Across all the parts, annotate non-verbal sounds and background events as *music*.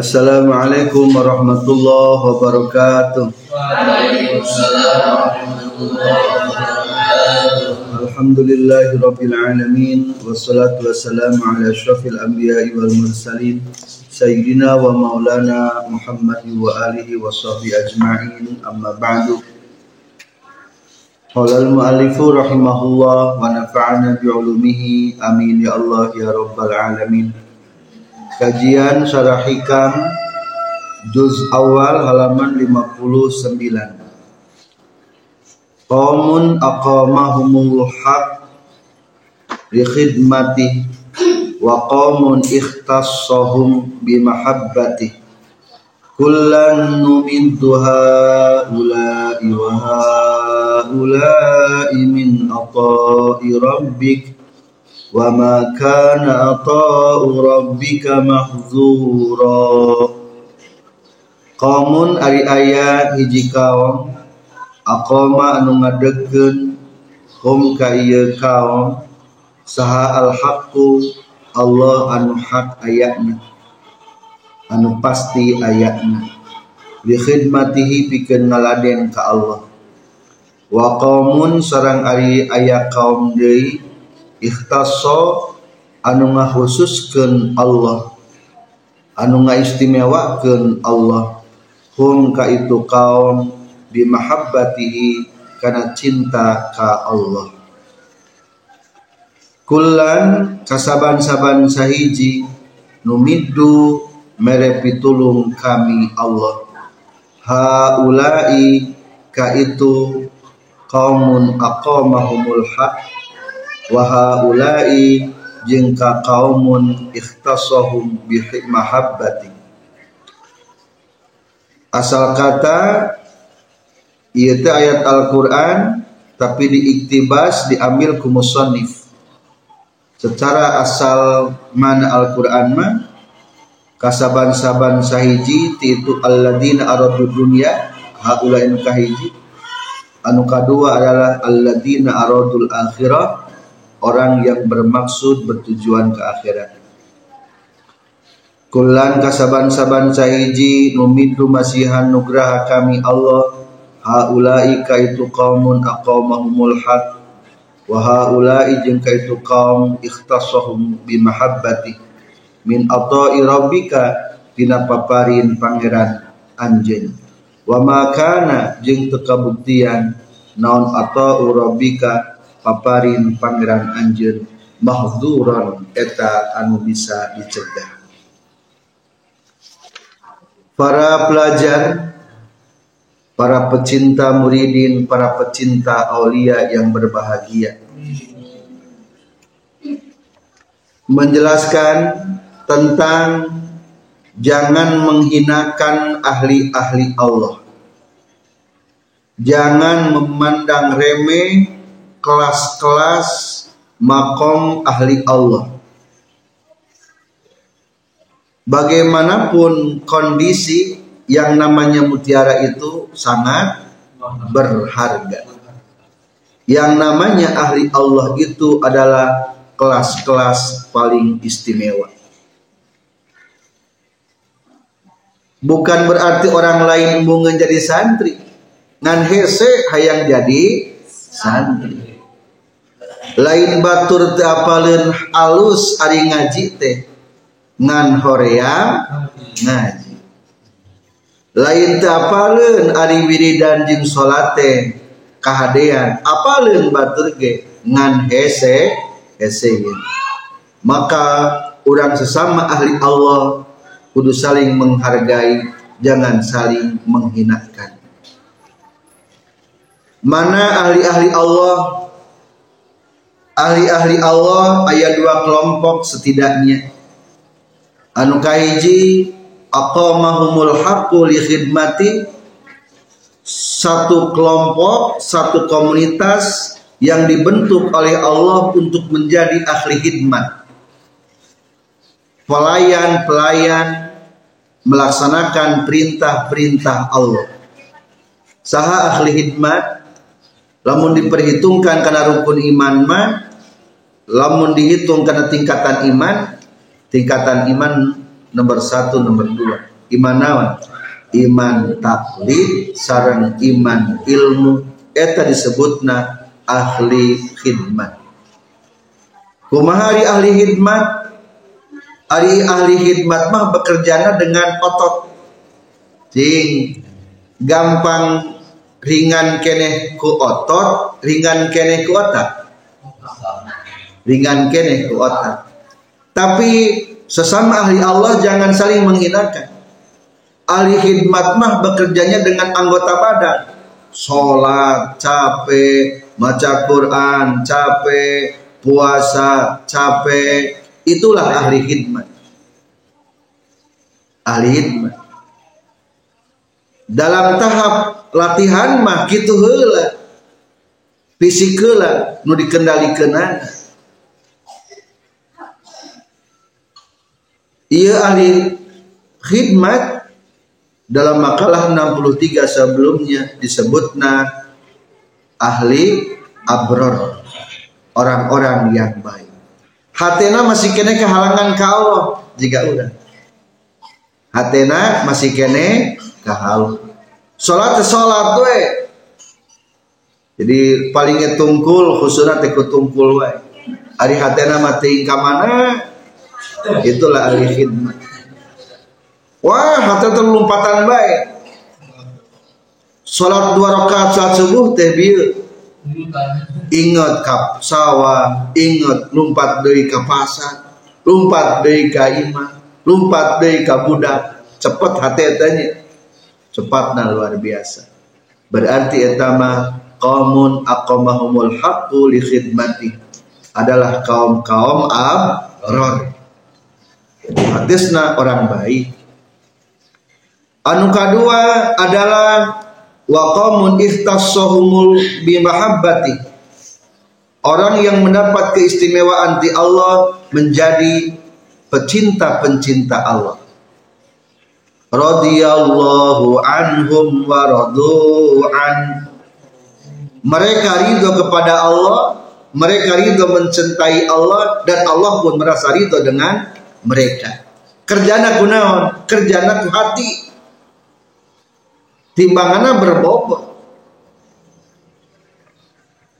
Assalamualaikum warahmatullahi wabarakatuh. Alhamdulillahi rabbil alamin wassalatu wassalamu ala asyrafil anbiya'i wal mursalin sayyidina wa maulana Muhammad wa alihi wa sahbihi ajma'in amma ba'du. Qala al-mu'allifu rahimahullah wa nafa'ana bi'ulumihi amin ya Allah ya rabbal alamin. Kajian Syarah Hikam Juz awal halaman 59 Qawmun aqamahumul haq li khidmati wa qawmun ikhtassahum bi mahabbati kullan numiddu haula'i wa haula'i min ata'i rabbik ma kana ata'u rabbika mahzura. Qawmun ari ayat hiji anu ngadegkeun hum ka kaum saha al Allah anu hak ayatna anu pasti ayatna. Li khidmatihi ngaladen ka Allah. Wa qaumun sarang ari aya kaum ikhtassa anu ngakhususkeun Allah. Anu ngaistimewakeun Allah. Hum ka itu kaum bimahabbatihi karena cinta ka Allah. Kullan kasaban-saban sahiji numiddu mere pitulung kami Allah. Haulai ka itu kaumun aqamahumul haq wa haulai jeung ka kaumun ikhtasahum bi mahabbati asal kata Iya ayat Al-Quran tapi diiktibas diambil ku musannif. Secara asal mana Al-Quran mah? Kasaban-saban sahiji itu alladzina aradu dunya haulain kahiji. Anu kedua adalah alladzina aradul akhirah orang yang bermaksud bertujuan ke akhirat. Kulan kasaban-saban sahiji numidu masihan nugraha kami Allah haulai kaitu qaumun aqamahumul haq wa haulai jeung kaitu kaum ikhtasahum bi mahabbati min ata'i rabbika tina paparin pangeran anjeun. Wa ma kana jeung teu kabuktian naon ata'u rabbika paparin pangeran anjeun mahduran eta anu bisa dicegah para pelajar para pecinta muridin, para pecinta aulia yang berbahagia. Menjelaskan tentang jangan menghinakan ahli-ahli Allah. Jangan memandang remeh kelas-kelas makom ahli Allah. Bagaimanapun kondisi yang namanya mutiara itu sangat berharga. Yang namanya ahli Allah itu adalah kelas-kelas paling istimewa. Bukan berarti orang lain mau menjadi santri. Ngan hese hayang jadi santri. Lain batur teu apaleun alus ari ngaji teh. Ngan hoream ngaji. Lain teu apaleun ari wiridan jeung salat teh kahadean. Apaleun batur ge? Ngan hese hese maka orang sesama ahli Allah kudu saling menghargai jangan saling menghinakan. Mana ahli-ahli Allah ahli-ahli Allah ayat dua kelompok setidaknya anu kahiji aqamahumul haqqu li khidmati satu kelompok, satu komunitas yang dibentuk oleh Allah untuk menjadi ahli khidmat. Pelayan-pelayan melaksanakan perintah-perintah Allah. Saha ahli khidmat lamun diperhitungkan karena rukun iman mah lamun dihitung karena tingkatan iman tingkatan iman nomor satu, nomor dua. iman naon iman taklid sarang iman ilmu. Eta disebutna ahli khidmat. Kumaha ari ahli khidmat? Ari ahli khidmat mah bekerjana dengan otot. Cing gampang ringan kene ku otot ringan kene ku otak ringan kene otak tapi sesama ahli Allah jangan saling menghinakan. Ahli khidmat mah bekerjanya dengan anggota badan. Sholat capek baca Quran capek puasa capek. Itulah ahli khidmat. Ahli khidmat. Dalam tahap latihan mah gitu heula fisik heula nu dikendalikeun Ia ahli khidmat dalam makalah 63 sebelumnya disebutna ahli abror orang-orang yang baik. Hatena masih kene kehalangan ke Allah jika udah. Hatena masih kene kahal salat salat we. Jadi palingnya tungkul khususnya tekut tungkul we. Hari hatena mati ke mana itulah ahli khidmat wah hati terlompatan baik. Sholat dua rakaat saat subuh teh ingat kap sawah ingat lompat dari ke lompat dari ke lompat dari ke budak. Cepat hati cepat nah luar biasa. Berarti etama kaumun aqamahumul haqqu li khidmati. Adalah kaum-kaum abror hadisna orang baik. Anu kedua adalah wa qaumun ihtassahumul bimahabbati orang yang mendapat keistimewaan di Allah menjadi pecinta-pencinta Allah. Radhiyallahu anhum wa radu'an mereka ridho kepada Allah mereka ridho mencintai Allah dan Allah pun merasa ridho dengan mereka. Kerjana kunaon kerjana ku hati. Timbangannya berbobot.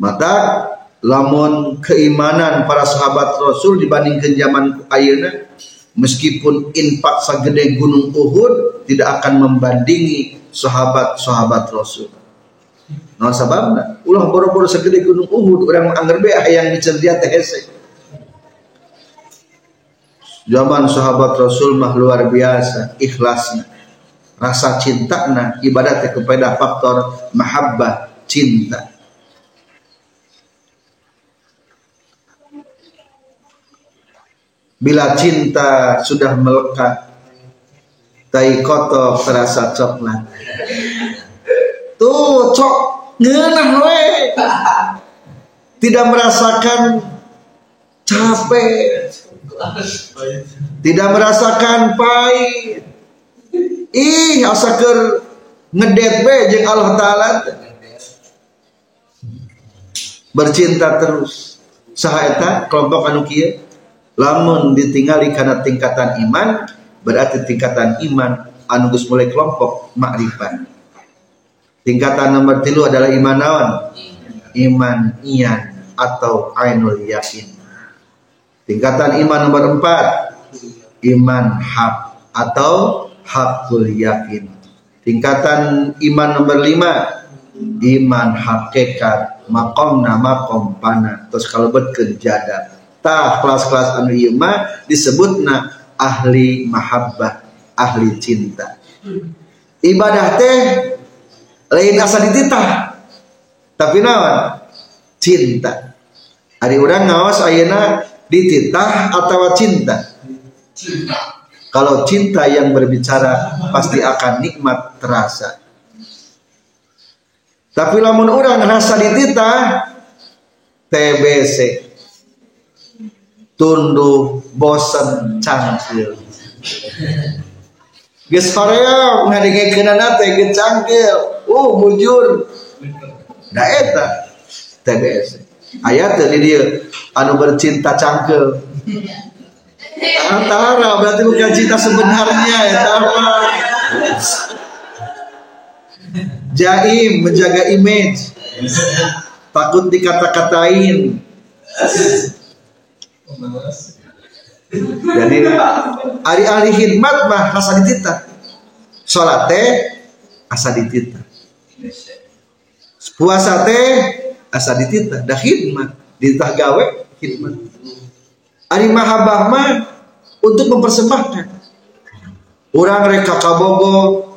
Maka lamun keimanan para sahabat Rasul dibandingkan zaman ayeuna meskipun infak segede gunung Uhud tidak akan membandingi sahabat-sahabat Rasul. Nah sababna ulah boro-boro segede gunung Uhud orang anggar be yang dicerdia teh zaman sahabat Rasul mah luar biasa ikhlasnya. Rasa cinta na ibadatnya kepada faktor mahabbah cinta. Bila cinta sudah melekat tai koto terasa coklat. Tuh cok ngenah we tidak merasakan capek tidak merasakan pahit. Ih asaker ngedet be jeung Allah taala. Bercinta terus. Saha eta? Kelompok anu lamun ditinggali karena tingkatan iman berarti tingkatan iman anu geus mulai kelompok makrifat. Tingkatan nomor tilu adalah iman naon? Iman. Iyan atau ainul yakin Tingkatan iman nomor empat, iman hak atau hakul yakin. Tingkatan iman nomor lima, iman hakikat makom nama kompana terus kalau berkejada tah kelas-kelas anu iman disebut na ahli mahabbah ahli cinta. Ibadah teh lain asa dititah. Tapi nawan cinta. Hari orang ngawas ayana dititah atau cinta? Cinta. Kalau cinta yang berbicara pasti akan nikmat terasa. Tapi lamun orang rasa dititah TBC tunduh bosen cangkil Geus hoream ngadengkeunana teh geus cangkil uh mujur da eta TBC ayat tadi dia anu bercinta cangkel antara berarti bukan cinta sebenarnya ya tahu jaim menjaga image. Takut dikata-katain. Jadi hari-hari hikmat mah asa ditita sholat teh asa ditita puasa teh asa ditita dah hikmat ditah gawe hikmat hari mahabah mah untuk mempersembahkan. Orang reka kabogo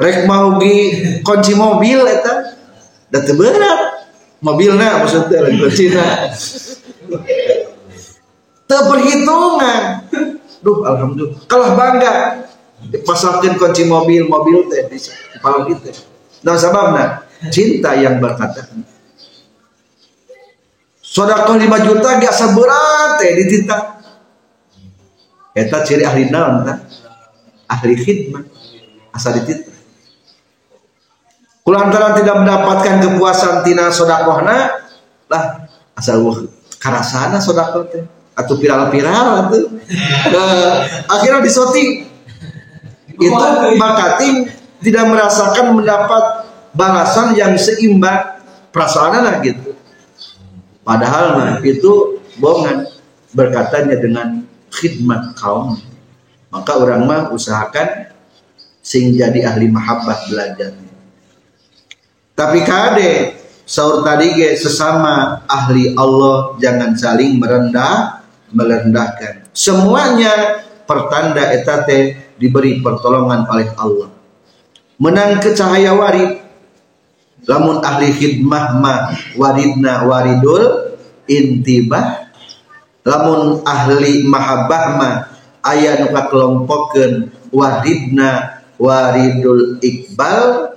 rek mau gi kunci mobil eta. Da teu berat. Mobilna maksudnya lagi kuncina teu perhitungan. Duh alhamdulillah. Kalah bangga. Dipasangkan kunci mobil mobil teh di kepala kita nah sababna cinta yang berkata sodakoh 5 juta gak seberat teh ditita eta ciri ahli naon ahli khidmat asal ditita Kulantaran tidak mendapatkan kepuasan tina sodakohna lah asal wah karasana sodakoh teh. Atau viral-viral atau uh, akhirnya disoti itu maka tim tidak merasakan mendapat balasan yang seimbang perasaan gitu padahal nah, itu bohongan berkatanya dengan khidmat kaum maka orang mah usahakan sing jadi ahli mahabbah belajarnya tapi kade sahur tadi ge sesama ahli Allah jangan saling merendah merendahkan. Semuanya pertanda etate diberi pertolongan oleh Allah. Menang ke cahaya warid. Lamun ahli khidmah ma waridna waridul intibah. Lamun ahli mahabbah ma ayah nuka kelompokan waridna waridul iqbal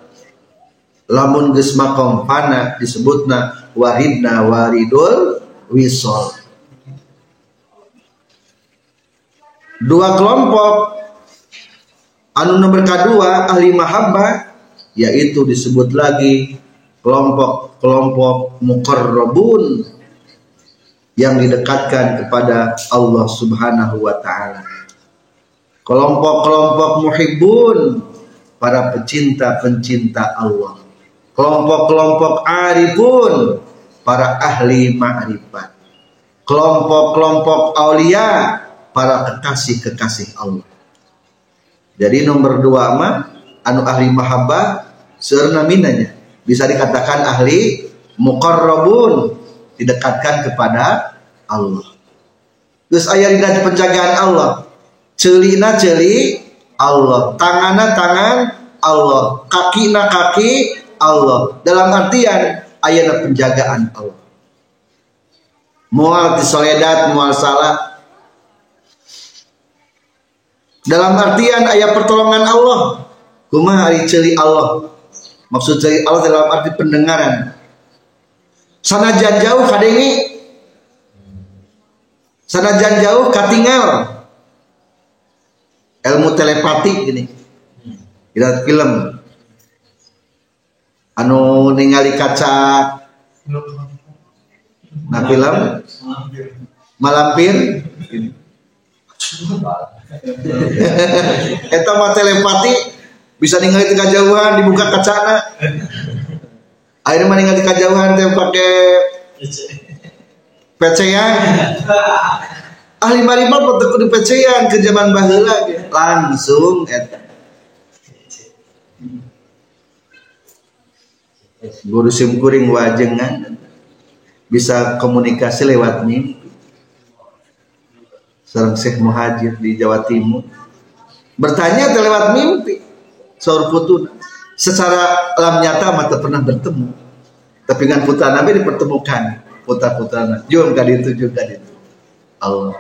lamun geus makom pana disebutna waridna waridul wisol dua kelompok anu nomor kedua ahli mahabbah yaitu disebut lagi kelompok-kelompok mukarrabun yang didekatkan kepada Allah Subhanahu wa taala. Kelompok-kelompok muhibbun para pecinta-pencinta Allah. Kelompok-kelompok arifun para ahli ma'rifat. Kelompok-kelompok aulia para kekasih-kekasih Allah. Jadi nomor dua mah anu ahli mahabbah seurna minanya. Bisa dikatakan ahli muqarrabun didekatkan kepada Allah. Terus ayat di penjagaan Allah. Celina celi Allah tangana tangan Allah kaki na kaki Allah. Dalam artian ayat penjagaan Allah. Mual di soledat mual salah. Dalam artian ayat pertolongan Allah kuma hari celi Allah. Maksud celi Allah dalam arti pendengaran. Sanajan jauh kadengi sanajan jauh katinggal ilmu telepati gini. Kita film. Anu ningali kaca. Nah film. Malampir. *laughs* Eta mah telepati bisa ningali di kejauhan dibuka kacana. Akhirnya mah ningali kejauhan teh pakai pecean ahli marimat betul di pecean ke zaman baheula langsung eta. Guru simkuring wajengan bisa komunikasi lewat mimpi. Seorang Syekh Muhajir di Jawa Timur. Bertanya lewat mimpi putu secara alam nyata mata pernah bertemu. Tapi dengan putra Nabi dipertemukan putra putra jum kali itu juga itu. Allah.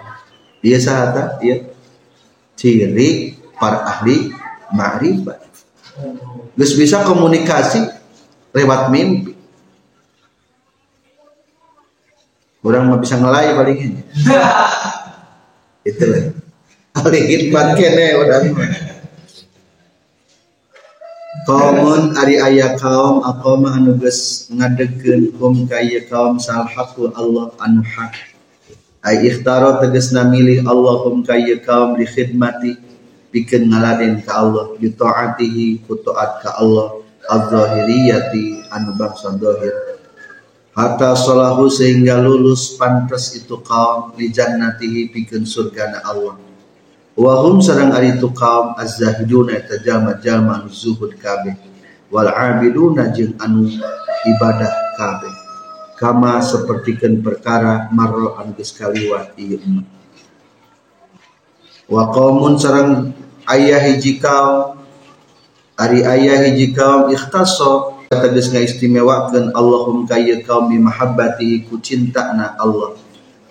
Dia sahata ya ciri para ahli ma'rifat. Gus bisa komunikasi lewat mimpi. Orang mah bisa ngelai paling ini *laughs* itu lah ahli hikmat kene orang Kaumun ari ayah kaum aku mah anu geus ngadegkeun hum kaya kaum salhaku Allah anu hak. Ay ikhtaro tegasna milih Allahum kaya kaum di khidmati bikin ngaladen ka Allah bi taatihi ku ka Allah az-zahiriyati anu bangsa zahir. Hatta salahu sehingga lulus pantas itu kaum li jannatihi bikin surgana Allah Wahum sarang ari tu kaum az-zahiduna eta jalma-jalma anu zuhud kabeh. Wal abiduna jeung anu ibadah kabeh. Kama sapertikeun perkara marro anu geus kaliwat ieu. Umat wa qaumun sareng ayah hiji kaum ari ayah hiji kaum ikhtassa tegas ngaistimewakeun Allahum kaya kaum bi mahabbati ku cintana Allah.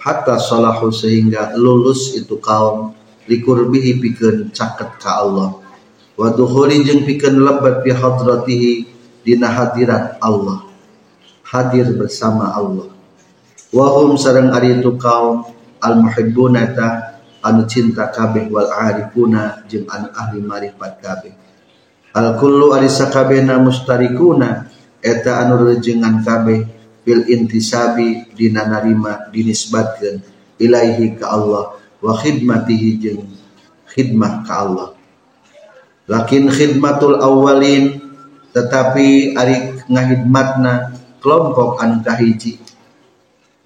Hatta salahu sehingga lulus itu kaum likurbihi pikeun caket ka Allah. Wa dukhuli jeung pikeun lebat bi hadratihi dina hadirat Allah. Hadir bersama Allah. Wa hum sareng ari itu kaum al muhibbuna ta anu cinta kabeh wal arifuna jeung anu ahli marifat kabeh. Al kullu ari sakabehna mustarikuna eta anu rejengan kabeh bil intisabi dina narima dinisbatkeun ilaihi ka Allah wa khidmatihi jeung khidmah ka Allah. Lakin khidmatul awalin tetapi ari ngahidmatna kelompok anu kahiji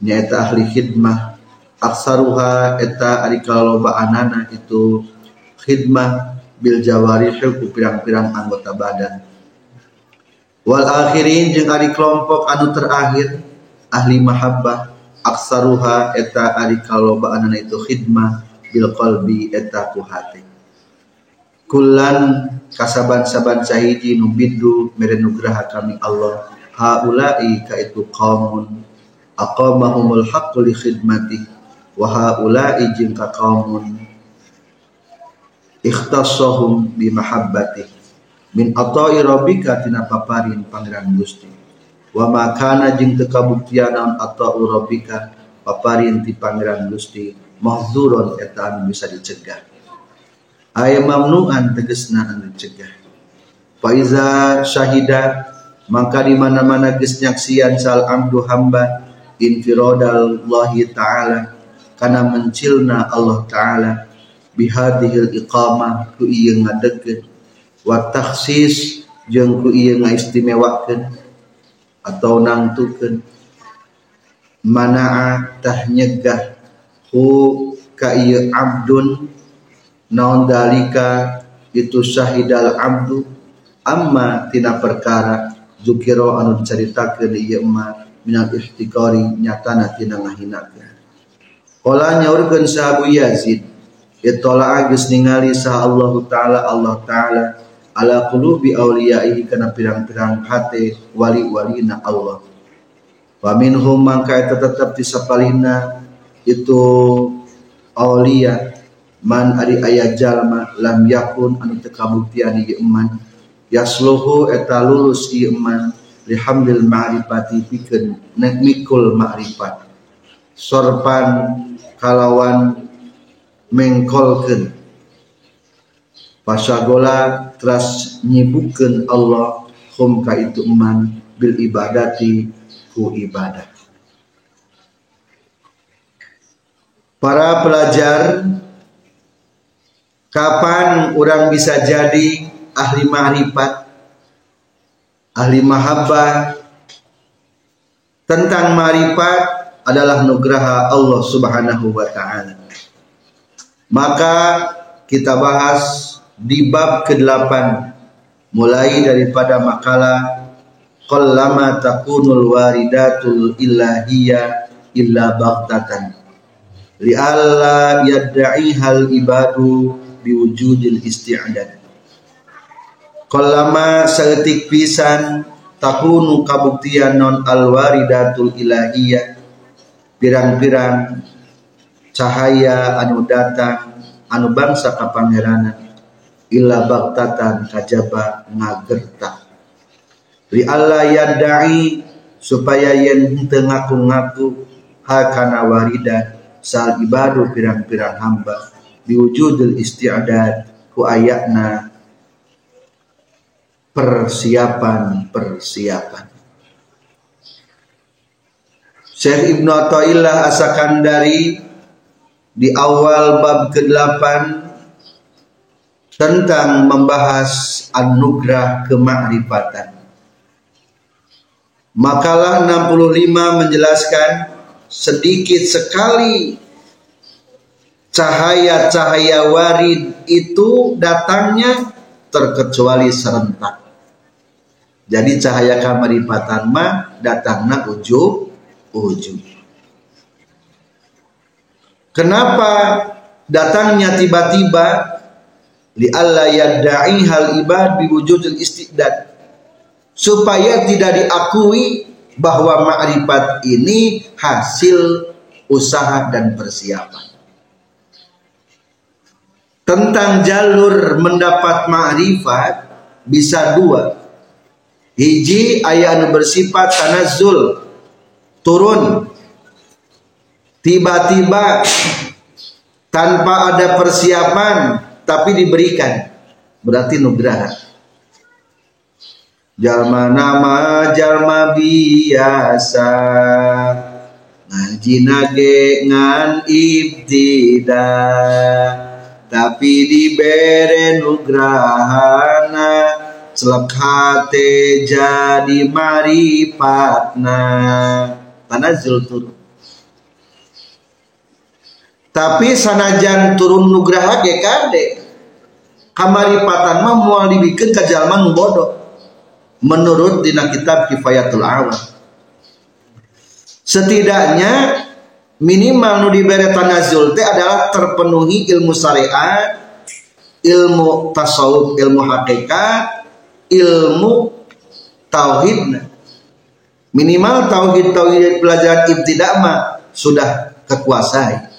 nyaeta ahli khidmah. Aksaruha eta ari kaloba anana itu khidmah bil jawarih ku pirang-pirang anggota badan. Wal akhirin jeung ari kelompok anu terakhir ahli mahabbah aksaruha eta ari kaloba anana itu khidmah bil qalbi eta ku hati. Kulan kasaban-saban sahiji nu biddu mere nugraha kami Allah. Haulai ka itu qaumun. Aqamahumul haqqu li khidmati. Wa haulai jeung ka qaumun. Bi mahabbati. Min ata'i rabbika tina paparin pangeran Gusti wa makana jeung teu kabuktianan atau rabbika paparin ti pangeran Gusti mahzuron eta anu bisa dicegah. Aya mamnuan tegesna anu dicegah fa iza syahida maka di mana-mana geus nyaksian sal amdu hamba infirodallahi taala kana mencilna Allah taala bihadihil iqamah ku ieu ngadegkeun. Wa takhsis jeung ku ieu ngaistimewakeun atau nangtukeun. Mana'a tah nyegah. Hu ka ieu abdun. Naon dalika? Itu syahidal abdu. Amma tina perkara. Zukiro anu dicaritakeun ieu emak minal ihtikari nyatana tina ngahinakeun. Kala nyaurkeun sahabu Yazid. Itola geus ningali sah Allah Ta'ala. Allah Ta'ala ala qulubi awliyaihi kana pirang-pirang hate wali-walina Allah. Wa minhum mangka eta tetep disapalina itu awliya man ari aya jalma lam yakun anu teu kabuktian ieu eman yasluhu eta lulus ieu eman lihamdil ma'rifati pikeun mikul ma'rifat. Sorpan kalawan mengkolkeun. Pasagola teras nyibukkan Allah hum ka itu eman bil ibadati ku ibadah. Para pelajar, kapan orang bisa jadi ahli ma'rifat, ahli mahabbah, tentang ma'rifat adalah nugraha Allah subhanahu wa ta'ala. Maka kita bahas di bab ke-8 mulai daripada makalah qallama takunul waridatul ilahiyya illa baghtatan. Li alla yad'ihal ibadu biwujudil isti'dad. Qallama saeutik pisan takunu kabuktian non alwaridatul ilahiyya. Pirang-pirang cahaya anu datang anu bangsa kapangeranan illa baktatan kajaba ngagerta li alla yadai supaya yen henteu ngaku-ngaku hakana warida sal ibadu pirang-pirang hamba diwujudul isti'dad ku ayatna persiapan persiapan. Syekh Ibnu Athaillah Asakandari di awal bab ke-8 tentang membahas anugerah kemakrifatan. Makalah 65 menjelaskan sedikit sekali cahaya-cahaya warid itu datangnya terkecuali serentak. Jadi cahaya kamaripatan mah datangnya ujung ujung. Kenapa datangnya tiba-tiba? Li alla yadda'i hal ibad biwujudil istidad. Supaya tidak diakui bahwa makrifat ini hasil usaha dan persiapan. Tentang jalur mendapat makrifat bisa dua. Hiji ayat anu bersifat tanazul turun tiba-tiba tanpa ada persiapan tapi diberikan. Berarti nugraha. Jalma nama jalma biasa. Ngaji nage ngan ibtida. Tapi dibere nugrahana. Celak hati jadi maripatna tanazul turun. Tapi sanajan turun nugraha ge kade kamaripatan mah moal dibikeun ka jalma nu bodoh. Menurut dina kitab kifayatul awam setidaknya minimal nu dibere tanazul teh adalah terpenuhi ilmu syariat ilmu tasawuf ilmu hakikat ilmu tauhid. Minimal tauhid tauhid pelajaran ibtidak mah sudah kekuasai.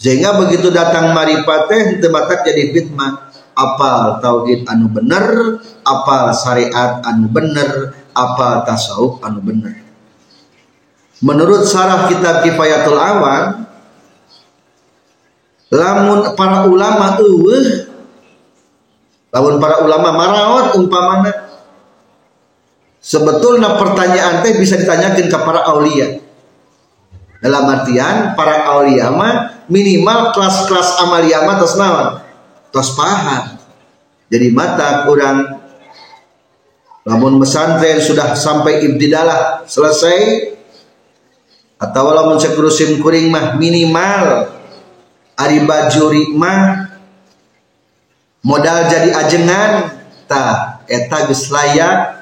Sehingga begitu datang maripateh tematak jadi fitmah apal tauhid anu bener? Apal syariat anu bener? Apal tasawuf anu bener? Menurut sarah kitab kifayatul awan lamun para ulama eueuh lamun para ulama maraot umpamana sebetulnya pertanyaan teh bisa ditanyakan ke para aulia. Dalam artian para aulia mah minimal kelas-kelas amalia mah naon tos paham jadi mata kurang lamun pesantren sudah sampai ibtidalah selesai atau lamun sekurusim kuring mah minimal ari bajuri mah modal jadi ajengan ta eta geus layak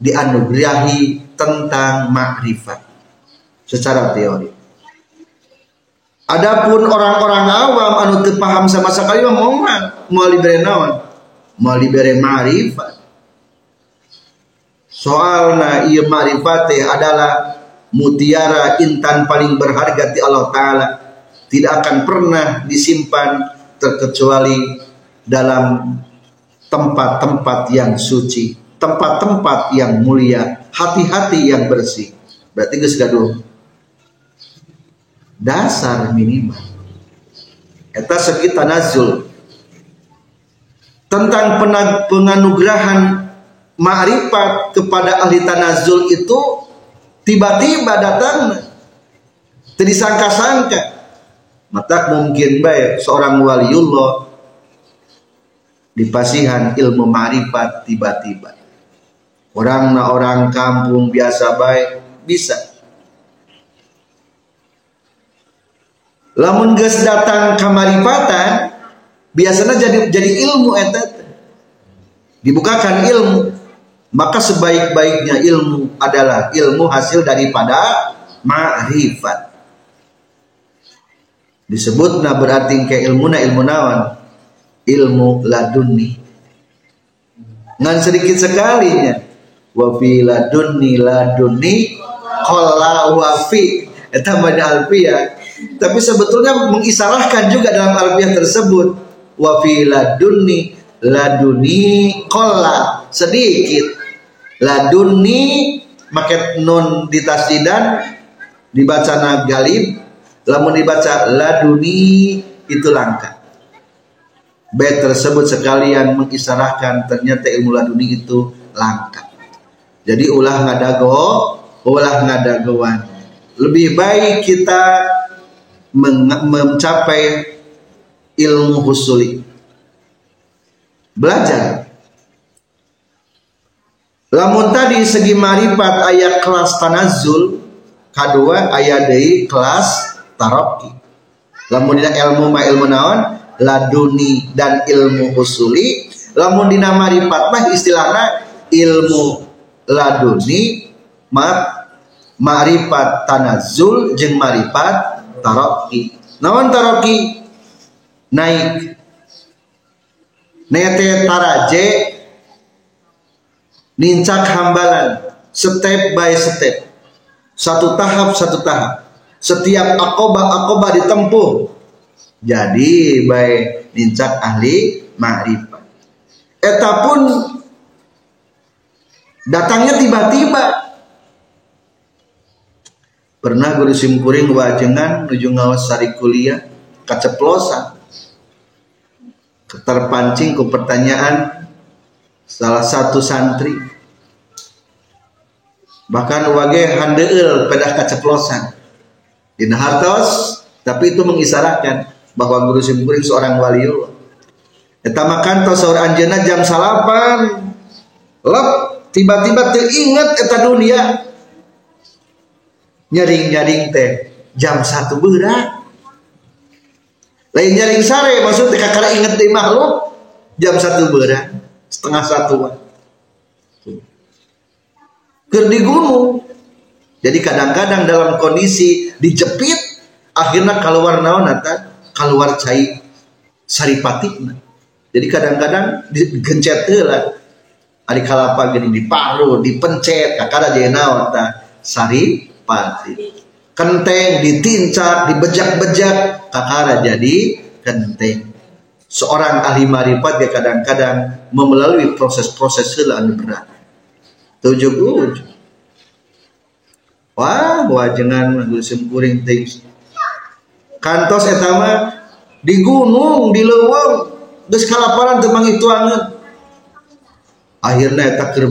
dianugerahi tentang makrifat. Secara teori Adapun orang-orang awam anu teu paham sama sekali mah moal moal dibere naon? Moal dibere ma'rifat. Soalna ieu ma'rifat adalah mutiara intan paling berharga di Allah taala tidak akan pernah disimpan terkecuali dalam tempat-tempat yang suci, tempat-tempat yang mulia, hati-hati yang bersih. Berarti geus gaduh dasar minimal. Eta segi tanazul tentang penganugerahan ma'rifat kepada ahli tanazul itu tiba-tiba datang tidak sangka-sangka mata mungkin baik seorang waliullah dipasihan ilmu ma'rifat tiba-tiba. Orang na orang kampung biasa baik bisa lamun geus datang kamaripatan biasanya jadi jadi ilmu eta dibukakan ilmu maka sebaik-baiknya ilmu adalah ilmu hasil daripada ma'rifat. Disebut nah berarti ke ilmu na ilmu nawan ilmu laduni ngan sedikit sekalinya wa fi laduni laduni qala wa fi. Eta tapi sebetulnya mengisarahkan juga dalam alfiah tersebut. Wa fi ladunni laduni kola sedikit. Laduni maket nun di tasdidan dibaca nagalib lamun dibaca laduni itu langka. Bait tersebut sekalian mengisarahkan ternyata ilmu laduni itu langka. Jadi ulah ngadago ulah ngadagoan. Lebih baik kita mencapai ilmu husuli. Belajar. Lamun tadi segi marifat ayat kelas tanazul kedua ayat dari kelas taroki lamun dina ilmu ma ilmu naon? Laduni dan ilmu husuli. Lamun dina marifat mah istilahnya ilmu laduni ma marifat tanazul jeng marifat taroki naon taroki naik. Nete taraje. Nincak hambalan. Step by step. Satu tahap satu tahap. Setiap akoba akoba ditempuh. Jadi baik nincak ahli ma'rifat. Eta pun datangnya tiba-tiba pernah guru simpuring wajengan nuju ngawas sari kuliah kaceplosan. Terpancing ke pertanyaan salah satu santri. Bahkan wage handeel pada keceplosan di hartos tapi itu mengisarakan bahwa guru simpuring seorang waliullah Eta makan to seorang anjena jam salapan. Lep tiba-tiba teringat eta dunia nyaring-nyaring teh jam satu berat lain nyaring sare maksudnya kakak inget di makhluk jam satu berat setengah satuan. Ker di gunung jadi kadang-kadang dalam kondisi dijepit akhirnya keluar naon nata keluar cai saripati jadi kadang-kadang digencet lah hari kalapa gini diparu dipencet kakak aja naon saripati kenteng ditincak dibejak-bejak kakara jadi kenteng. Seorang ahli marifat dia kadang-kadang melalui proses-proses anu berat. Tujuh ujuk wah wajengan gusim kuring ting kantos etama di gunung di leweng geus kalaparan teu mangituangeun akhirnya eta keur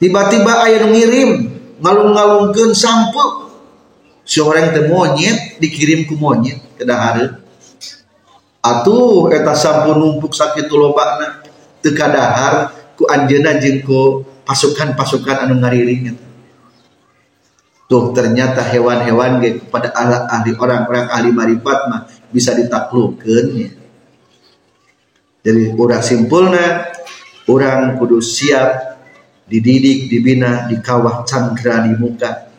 tiba-tiba aya ngirim ngalung-ngalungkeun sampo seorang teh monyet dikirim ku monyet ke dahar atuh eta sampo numpuk sakit lobana teu dahar ku anjeunna jeung pasukan-pasukan anu ngariring tuh ternyata hewan-hewan ge kepada Allah ahli orang-orang ahli marifat mah bisa ditaklukkeun ya. jadi urang simpulna orang kudu siap dididik, dibina, di kawah candra di muka.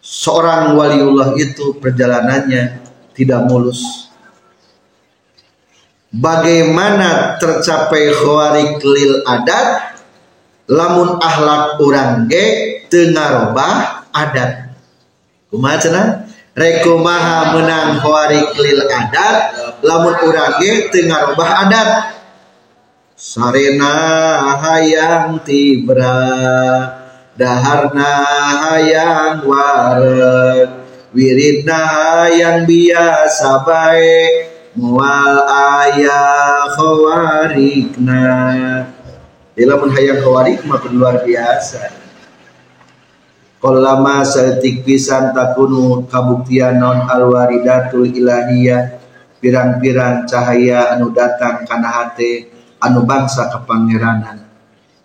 Seorang waliullah itu perjalanannya tidak mulus. Bagaimana tercapai khawarik lil adat lamun ahlak orang ge tengarobah adat. Kumaha cenah? Rekumaha menang khawarik lil adat lamun orang ge tengarobah adat Sarena hayang tibra Daharna hayang wareg. Wiridna hayang biasa baik Mual ayah khawarikna. Dalam hayang khawarik mah luar biasa. Kolama setik pisan takunu kabuktian non alwaridatul ilahiyah. Pirang-pirang cahaya anu datang kana hate anu bangsa kepangeranan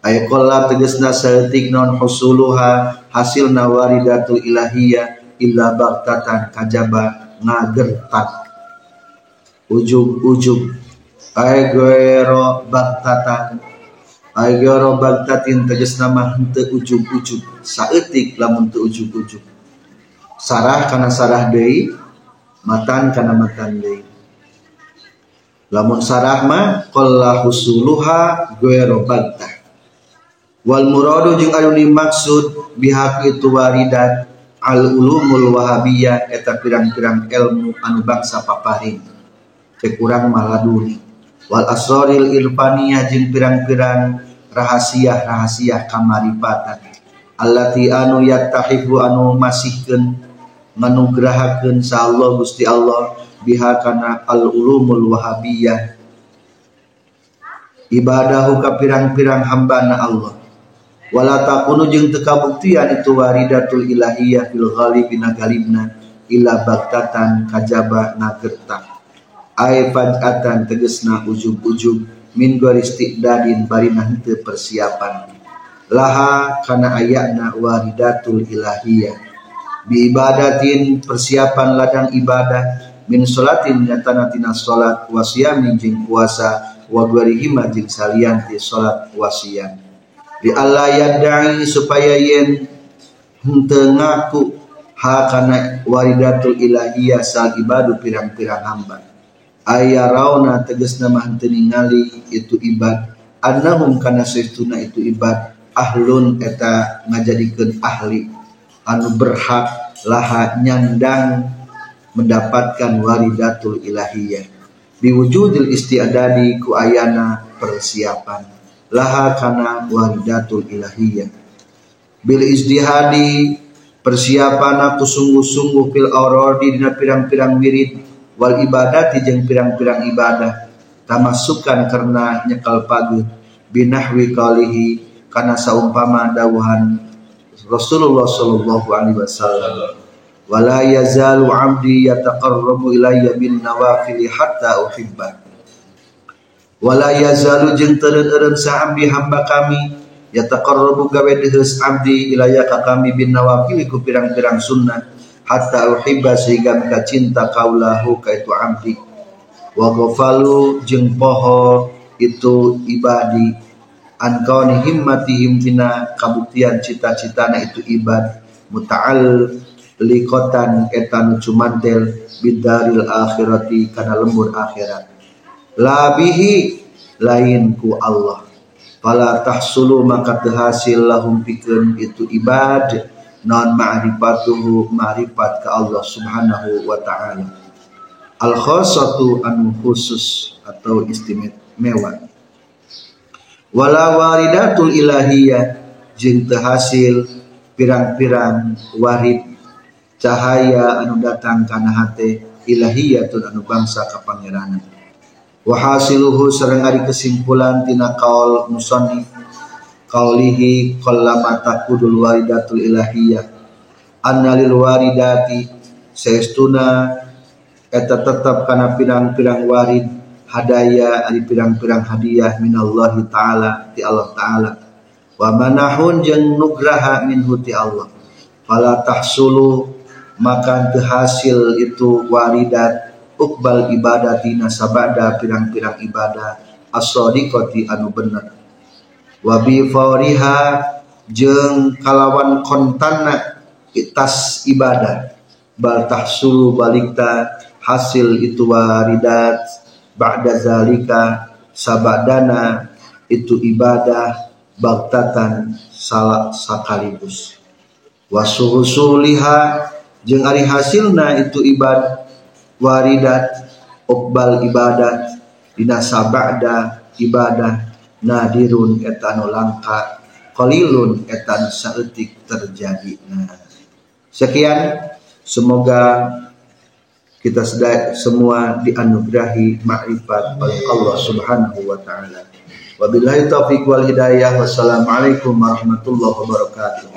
aya qala tegasna saeutik non husuluha hasil nawaridatul ilahiyah illa baghtatan kajaba ngagertak. Ujug-ujug ay goero baghtatan ay goero baghtatin tegasna mah henteu ujug-ujug saeutik lamun teu ujug-ujug sarah kana sarah deui matan kana matan deui lamun sarah mah qalla husuluha ghairu wal muradu jeung anu dimaksud bihaq itu waridat al ulumul wahabiyah eta pirang-pirang ilmu anu bangsa paparing. Kekurang maladuni. Wal asraril irfaniyah jeung pirang-pirang rahasia-rahasia kamaripatan. Allati anu yattahifu anu masihkeun nganugrahakeun sa Allah Gusti Allah biha kana al ulumul wahabiyah. Ibadahu ka pirang-pirang hambana Allah. Wala takunu jeung teu kabuktian itu waridatul ilahiyah fil ghalibina galibna ila baktatan kajaba nagertak. Ay fajatan tegesna ujub-ujub min dadin barina henteu persiapan. Laha kana ayakna waridatul ilahiyah. Bi ibadatin persiapan ladang ibadah min salatin nyatana tina salat wasiyamin jeung puasa wa gwarihima jeung salian ti salat di Allah yadai supaya yen henteu ngaku ha waridatul ilahiyah sal ibadu pirang-pirang hamba. Ayarauna tegas nama ningali itu ibad. Annahum kana saestuna itu ibad ahlun eta ngajadikeun ahli. Anu berhak laha nyandang mendapatkan waridatul ilahiyah. Biwujudil istiadadi ku ayana persiapan. Laha kana waridatul ilahiyah. Bil izdihadi persiapan aku sungguh-sungguh fil aurodi dina pirang-pirang wirid wal ibadah jeung pirang-pirang ibadah tamasukan karena nyekal pagi binahwi kalihi karena saumpama dawuhan Rasulullah sallallahu alaihi wasallam wala yazalu abdi yataqarrabu ilayya bin nawafil hatta uhibba. Wala yazalu jeung teureun-eureun sa hamba kami ya taqarrabu gawe deus abdi ilaya ka kami bin nawafil ku pirang-pirang sunnah hatta uhibba sehingga mika cinta kaulahu ka itu abdi wa ghafalu jeung poho itu ibadi an kauni himmatihim tina kabuktian cita-citana itu ibad muta'al likotan etan cumantel bidaril akhirati kana lembur akhirat. Labihi lain ku Allah. Fala tahsulu maka terhasil lahum pikeun itu ibad. Non ma'rifatuhu ma'rifat ke Allah subhanahu wa ta'ala. Al khosatu anu khusus atau istimewa. Wala waridatul ilahiyah jeung pirang-pirang warid cahaya anu datang kana hate ilahiyatun anu bangsa kapangeranan wa hasiluhu sareng ari kesimpulan tina kaul musannif qaulihi qallama takudul waridatul ilahiyah. Anna lil waridati saestuna eta tetap kana pirang-pirang warid hadaya ari pirang-pirang hadiah minallahi taala ti Allah taala. Wa manahun jeung nugraha minhu ti Allah. Fala tahsulu maka hasil itu waridat ukbal ibadatina sabada pirang-pirang ibadah. As-sadiqati anu bener. Wa bi fawriha jeung kalawan kontanna itas ibadah. Bal tahsulu balikta hasil itu waridat. Ba'da zalika sabadana itu ibadah baktatan salah sakaligus wasuhusuliha jeung ari hasilna itu ibadah waridat ukbal ibadat dina sabada ibadah nadirun etanu langka qalilun etan saeutik terjadi nah sekian semoga kita semua dianugerahi makrifat oleh Allah Subhanahu wa taala. Wabillahi taufiq wal hidayah. Wassalamualaikum warahmatullahi wabarakatuh.